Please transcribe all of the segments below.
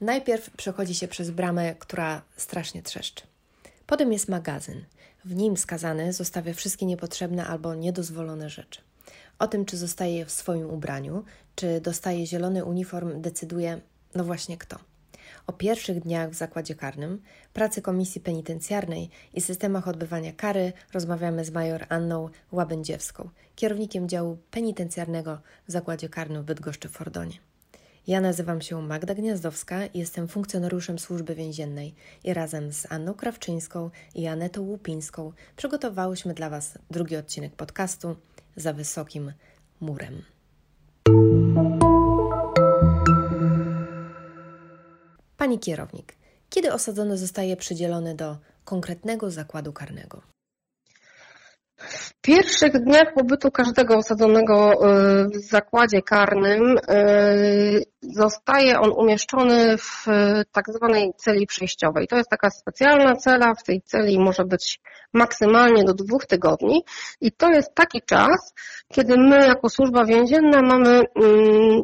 Najpierw przechodzi się przez bramę, która strasznie trzeszczy. Potem jest magazyn. W nim skazany zostawia wszystkie niepotrzebne albo niedozwolone rzeczy. O tym, czy zostaje w swoim ubraniu, czy dostaje zielony uniform, decyduje, no właśnie kto. O pierwszych dniach w zakładzie karnym, pracy komisji penitencjarnej i systemach odbywania kary rozmawiamy z major Anną Łabędziewską, kierownikiem działu penitencjarnego w zakładzie karnym w Bydgoszczy-Fordonie. Ja nazywam się Magda Gniazdowska jestem funkcjonariuszem służby więziennej i razem z Anną Krawczyńską i Anetą Łupińską przygotowałyśmy dla Was drugi odcinek podcastu Za Wysokim Murem. Pani kierownik, kiedy osadzony zostaje przydzielony do konkretnego zakładu karnego? Pierwszych dniach pobytu każdego osadzonego y, w zakładzie karnym y, zostaje on umieszczony w tak zwanej celi przejściowej. To jest taka specjalna cela, w tej celi może być maksymalnie do dwóch tygodni i to jest taki czas, kiedy my jako służba więzienna mamy mm,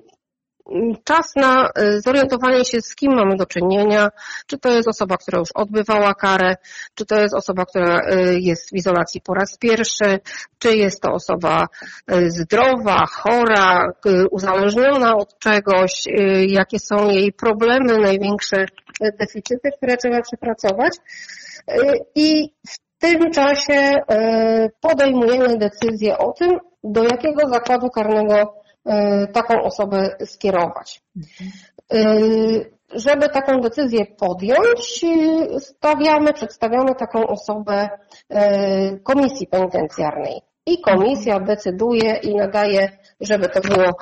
czas na y, zorientowanie się, z kim mamy do czynienia, czy to jest osoba, która już odbywała karę, czy to jest osoba, która y, jest w izolacji po raz pierwszy, czy jest to osoba y, zdrowa, chora, uzależniona od czegoś, jakie są jej problemy, największe deficyty, które trzeba przepracować. I w tym czasie podejmujemy decyzję o tym, do jakiego zakładu karnego taką osobę skierować. E, żeby taką decyzję podjąć, stawiamy, przedstawiamy taką osobę e, komisji penitencjarnej. I komisja decyduje i nadaje, żeby to było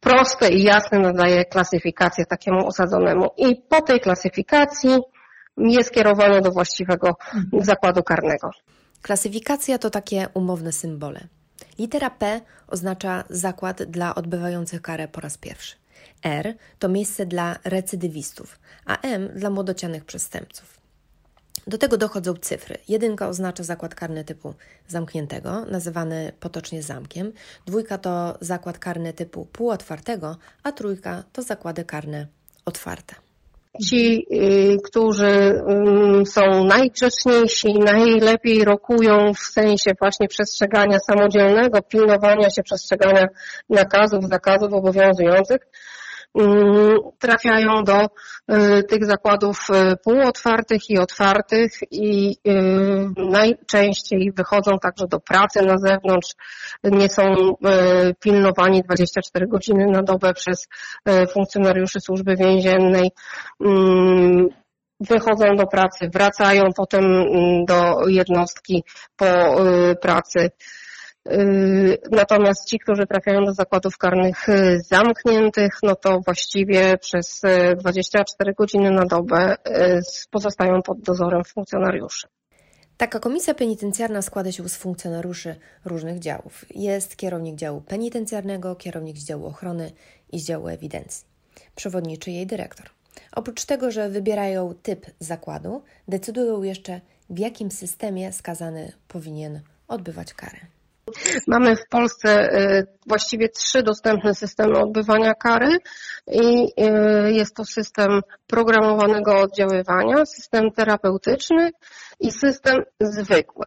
proste i jasne, nadaje klasyfikację takiemu osadzonemu. I po tej klasyfikacji jest kierowane do właściwego zakładu karnego. Klasyfikacja to takie umowne symbole. Litera P oznacza zakład dla odbywających karę po raz pierwszy. R to miejsce dla recydywistów, a M dla młodocianych przestępców. Do tego dochodzą cyfry. Jedynka oznacza zakład karny typu zamkniętego, nazywany potocznie zamkiem. Dwójka to zakład karny typu półotwartego, a trójka to zakłady karne otwarte ci, y, którzy mm, są najgrzeczniejsi, najlepiej rokują w sensie właśnie przestrzegania samodzielnego, pilnowania się przestrzegania nakazów, zakazów obowiązujących, trafiają do y, tych zakładów y, półotwartych i otwartych i y, najczęściej wychodzą także do pracy na zewnątrz, nie są pilnowani 24 godziny na dobę przez funkcjonariuszy służby więziennej wychodzą do pracy, wracają potem do jednostki po pracy. Yy, natomiast ci, którzy trafiają do zakładów karnych yy, zamkniętych, no to właściwie przez 24 yy, godziny na dobę pozostają pod dozorem funkcjonariuszy. Taka komisja penitencjarna składa się z funkcjonariuszy różnych działów. Jest kierownik działu penitencjarnego, kierownik z działu ochrony i z działu ewidencji, przewodniczy jej dyrektor. Oprócz tego, że wybierają typ zakładu, decydują jeszcze, w jakim systemie skazany powinien odbywać karę. Mamy w Polsce y, właściwie trzy dostępne systemy odbywania kary i y, jest to system programowanego oddziaływania, system terapeutyczny i system zwykły.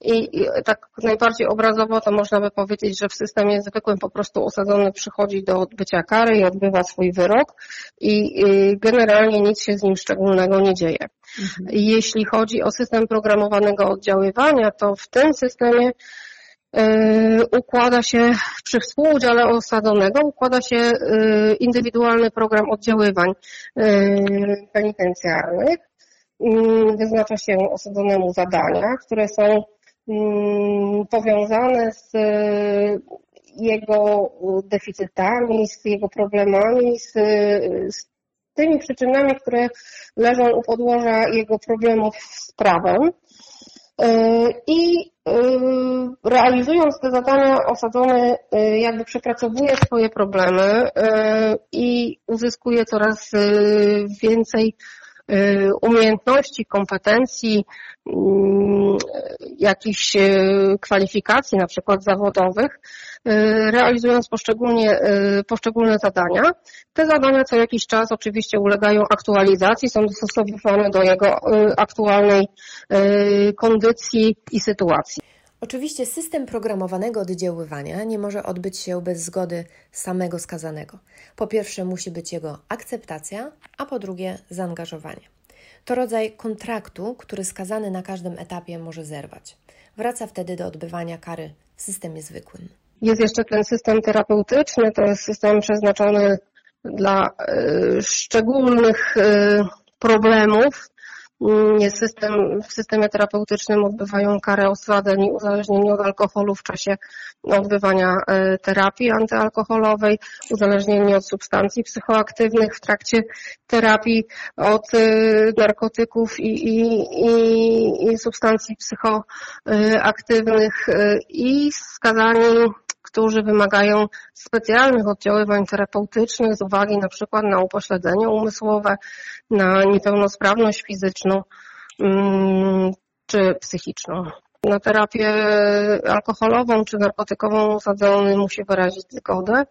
I tak najbardziej obrazowo to można by powiedzieć, że w systemie zwykłym po prostu osadzony przychodzi do odbycia kary i odbywa swój wyrok i y, generalnie nic się z nim szczególnego nie dzieje. Mhm. Jeśli chodzi o system programowanego oddziaływania, to w tym systemie układa się przy współudziale osadzonego, układa się e, indywidualny program oddziaływań e, penitencjarnych. Mm, wyznacza się osadzonemu zadania, które są mm, powiązane z jego deficytami, z jego problemami, z, z tymi przyczynami, które leżą u podłoża jego problemów z prawem. I Yy, realizując te zadania osadzony yy, jakby przepracowuje swoje problemy i uzyskuje coraz więcej umiejętności, kompetencji, mm, jakichś kwalifikacji, na przykład zawodowych, realizując poszczególnie, poszczególne zadania. Te zadania co jakiś czas oczywiście ulegają aktualizacji, są dostosowywane do jego aktualnej kondycji i sytuacji. Oczywiście system programowanego oddziaływania nie może odbyć się bez zgody samego skazanego. Po pierwsze musi być jego akceptacja, a po drugie zaangażowanie. To rodzaj kontraktu, który skazany na każdym etapie może zerwać. Wraca wtedy do odbywania kary w systemie zwykłym. Jest jeszcze ten system terapeutyczny, to jest system przeznaczony dla y, szczególnych y, problemów, system, w systemie terapeutycznym odbywają karę osadzeń uzależnieni od alkoholu w czasie odbywania e, terapii antyalkoholowej, uzależnieni od substancji psychoaktywnych w trakcie terapii, od e, narkotyków i, i, i, i substancji psychoaktywnych e, i skazani którzy wymagają specjalnych oddziaływań terapeutycznych z uwagi na przykład na upośledzenie umysłowe, na niepełnosprawność fizyczną mm, czy psychiczną. Na terapię alkoholową czy narkotykową osadzony musi wyrazić zgodę.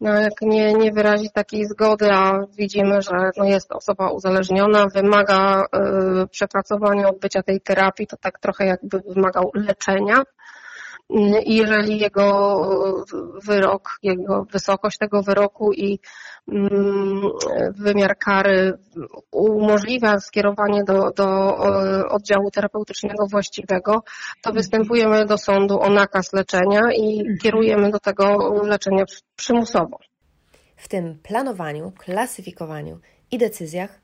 No jak nie, nie wyrazi takiej zgody, a widzimy, że no jest osoba uzależniona, wymaga y, przepracowania odbycia tej terapii, to tak trochę jakby wymagał leczenia, jeżeli jego wyrok, jego wysokość tego wyroku i mm, wymiar kary umożliwia skierowanie do, do oddziału terapeutycznego właściwego, to występujemy do sądu o nakaz leczenia i kierujemy do tego leczenia przymusowo. W tym planowaniu, klasyfikowaniu i decyzjach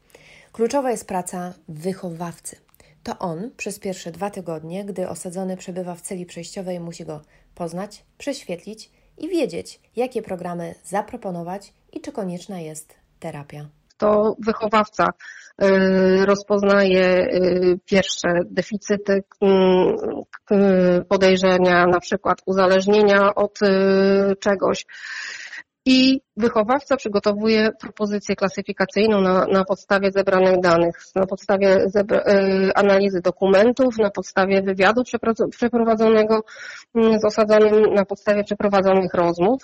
kluczowa jest praca wychowawcy to on przez pierwsze dwa tygodnie, gdy osadzony przebywa w celi przejściowej, musi go poznać, prześwietlić i wiedzieć, jakie programy zaproponować i czy konieczna jest terapia. To wychowawca y, rozpoznaje y, pierwsze deficyty, y, podejrzenia, na przykład uzależnienia od czegoś i wychowawca przygotowuje propozycję klasyfikacyjną na, na podstawie zebranych danych, na podstawie zebra, y, analizy dokumentów, na podstawie wywiadu przeprowadzonego mm, z osadzonym, na podstawie przeprowadzonych rozmów.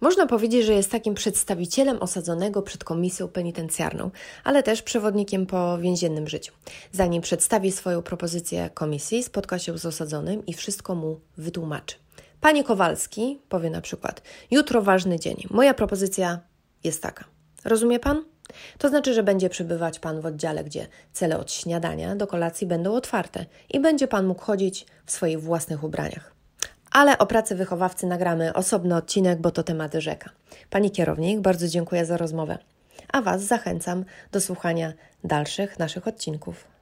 Można powiedzieć, że jest takim przedstawicielem osadzonego przed komisją penitencjarną, ale też przewodnikiem po więziennym życiu. Zanim przedstawi swoją propozycję komisji, spotka się z osadzonym i wszystko mu wytłumaczy. Panie Kowalski powie na przykład: Jutro ważny dzień. Moja propozycja jest taka. Rozumie pan? To znaczy, że będzie przebywać pan w oddziale, gdzie cele od śniadania do kolacji będą otwarte i będzie pan mógł chodzić w swoich własnych ubraniach. Ale o pracy wychowawcy nagramy osobny odcinek, bo to temat rzeka. Pani kierownik, bardzo dziękuję za rozmowę. A Was zachęcam do słuchania dalszych naszych odcinków.